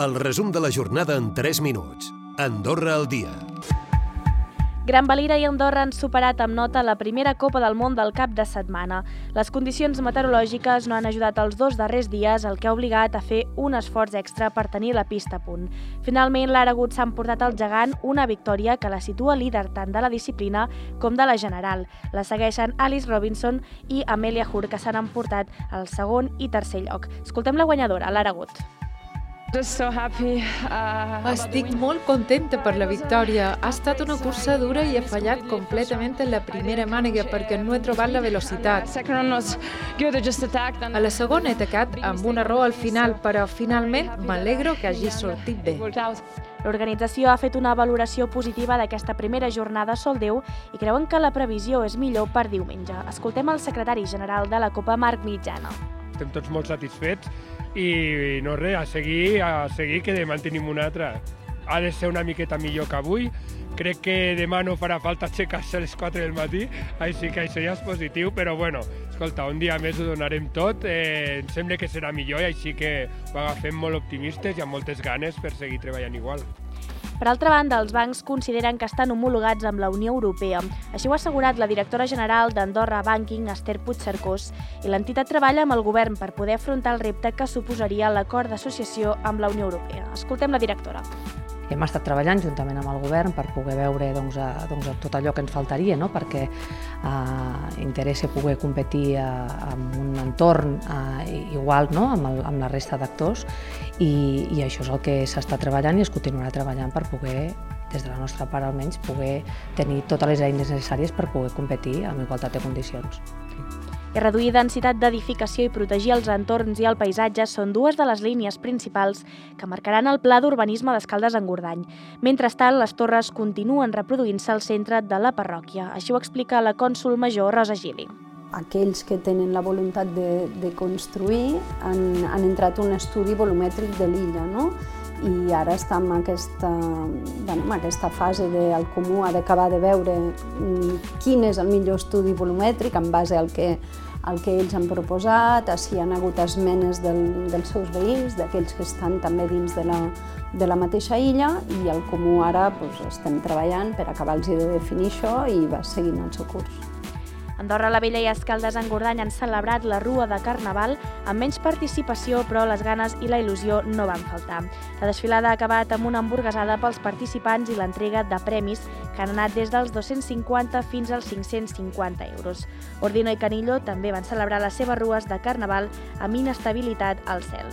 El resum de la jornada en 3 minuts. Andorra al dia. Gran Valira i Andorra han superat amb nota la primera Copa del Món del cap de setmana. Les condicions meteorològiques no han ajudat els dos darrers dies, el que ha obligat a fer un esforç extra per tenir la pista a punt. Finalment, l'Aragut s'ha emportat al gegant una victòria que la situa líder tant de la disciplina com de la general. La segueixen Alice Robinson i Amelia Hur, que s'han emportat el segon i tercer lloc. Escoltem la guanyadora, l'Aragut. Just so happy. Uh, Estic molt contenta per la victòria. Ha estat una cursa dura i he fallat completament en la primera mànega perquè no he trobat la velocitat. A la segona he tacat amb un error al final, però finalment m'alegro que hagi sortit bé. L'organització ha fet una valoració positiva d'aquesta primera jornada Sol Déu i creuen que la previsió és millor per diumenge. Escoltem el secretari general de la Copa, Marc Mitjana. Estem tots molt satisfets i no res, a seguir, a seguir que demà en tenim una altra. Ha de ser una miqueta millor que avui. Crec que demà no farà falta aixecar-se a les 4 del matí, així que això ja és positiu, però bueno, escolta, un dia més ho donarem tot, eh, em sembla que serà millor i així que ho agafem molt optimistes i amb moltes ganes per seguir treballant igual. Per altra banda, els bancs consideren que estan homologats amb la Unió Europea. Així ho ha assegurat la directora general d'Andorra Banking, Esther Puigcercós, i l'entitat treballa amb el govern per poder afrontar el repte que suposaria l'acord d'associació amb la Unió Europea. Escoltem la directora. Hem estat treballant juntament amb el govern per poder veure doncs, a, doncs, a tot allò que ens faltaria, no? perquè eh, interessa poder competir eh, en un entorn eh, igual no? amb, el, amb la resta d'actors i, i això és el que s'està treballant i es continuarà treballant per poder des de la nostra part almenys, poder tenir totes les eines necessàries per poder competir amb igualtat de condicions. I reduir densitat d'edificació i protegir els entorns i el paisatge són dues de les línies principals que marcaran el pla d'urbanisme d'Escaldes en Gordany. Mentrestant, les torres continuen reproduint-se al centre de la parròquia. Així ho explica la cònsul major Rosa Gili. aquells que tenen la voluntat de, de construir han, han entrat un estudi volumètric de l'illa, no? I ara està en aquesta, bueno, en aquesta fase de el comú ha d'acabar de veure mm, quin és el millor estudi volumètric en base al que, al que ells han proposat, a si hi ha hagut esmenes del, dels seus veïns, d'aquells que estan també dins de la, de la mateixa illa, i el comú ara doncs, estem treballant per acabar-los de definir això i va seguint el seu curs. Andorra la Vella i Escaldes en Gordany han celebrat la Rua de Carnaval amb menys participació, però les ganes i la il·lusió no van faltar. La desfilada ha acabat amb una hamburguesada pels participants i l'entrega de premis que han anat des dels 250 fins als 550 euros. Ordino i Canillo també van celebrar les seves rues de Carnaval amb inestabilitat al cel.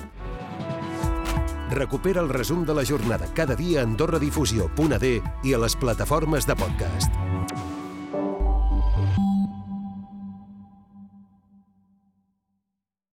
Recupera el resum de la jornada cada dia a AndorraDifusió.d i a les plataformes de podcast.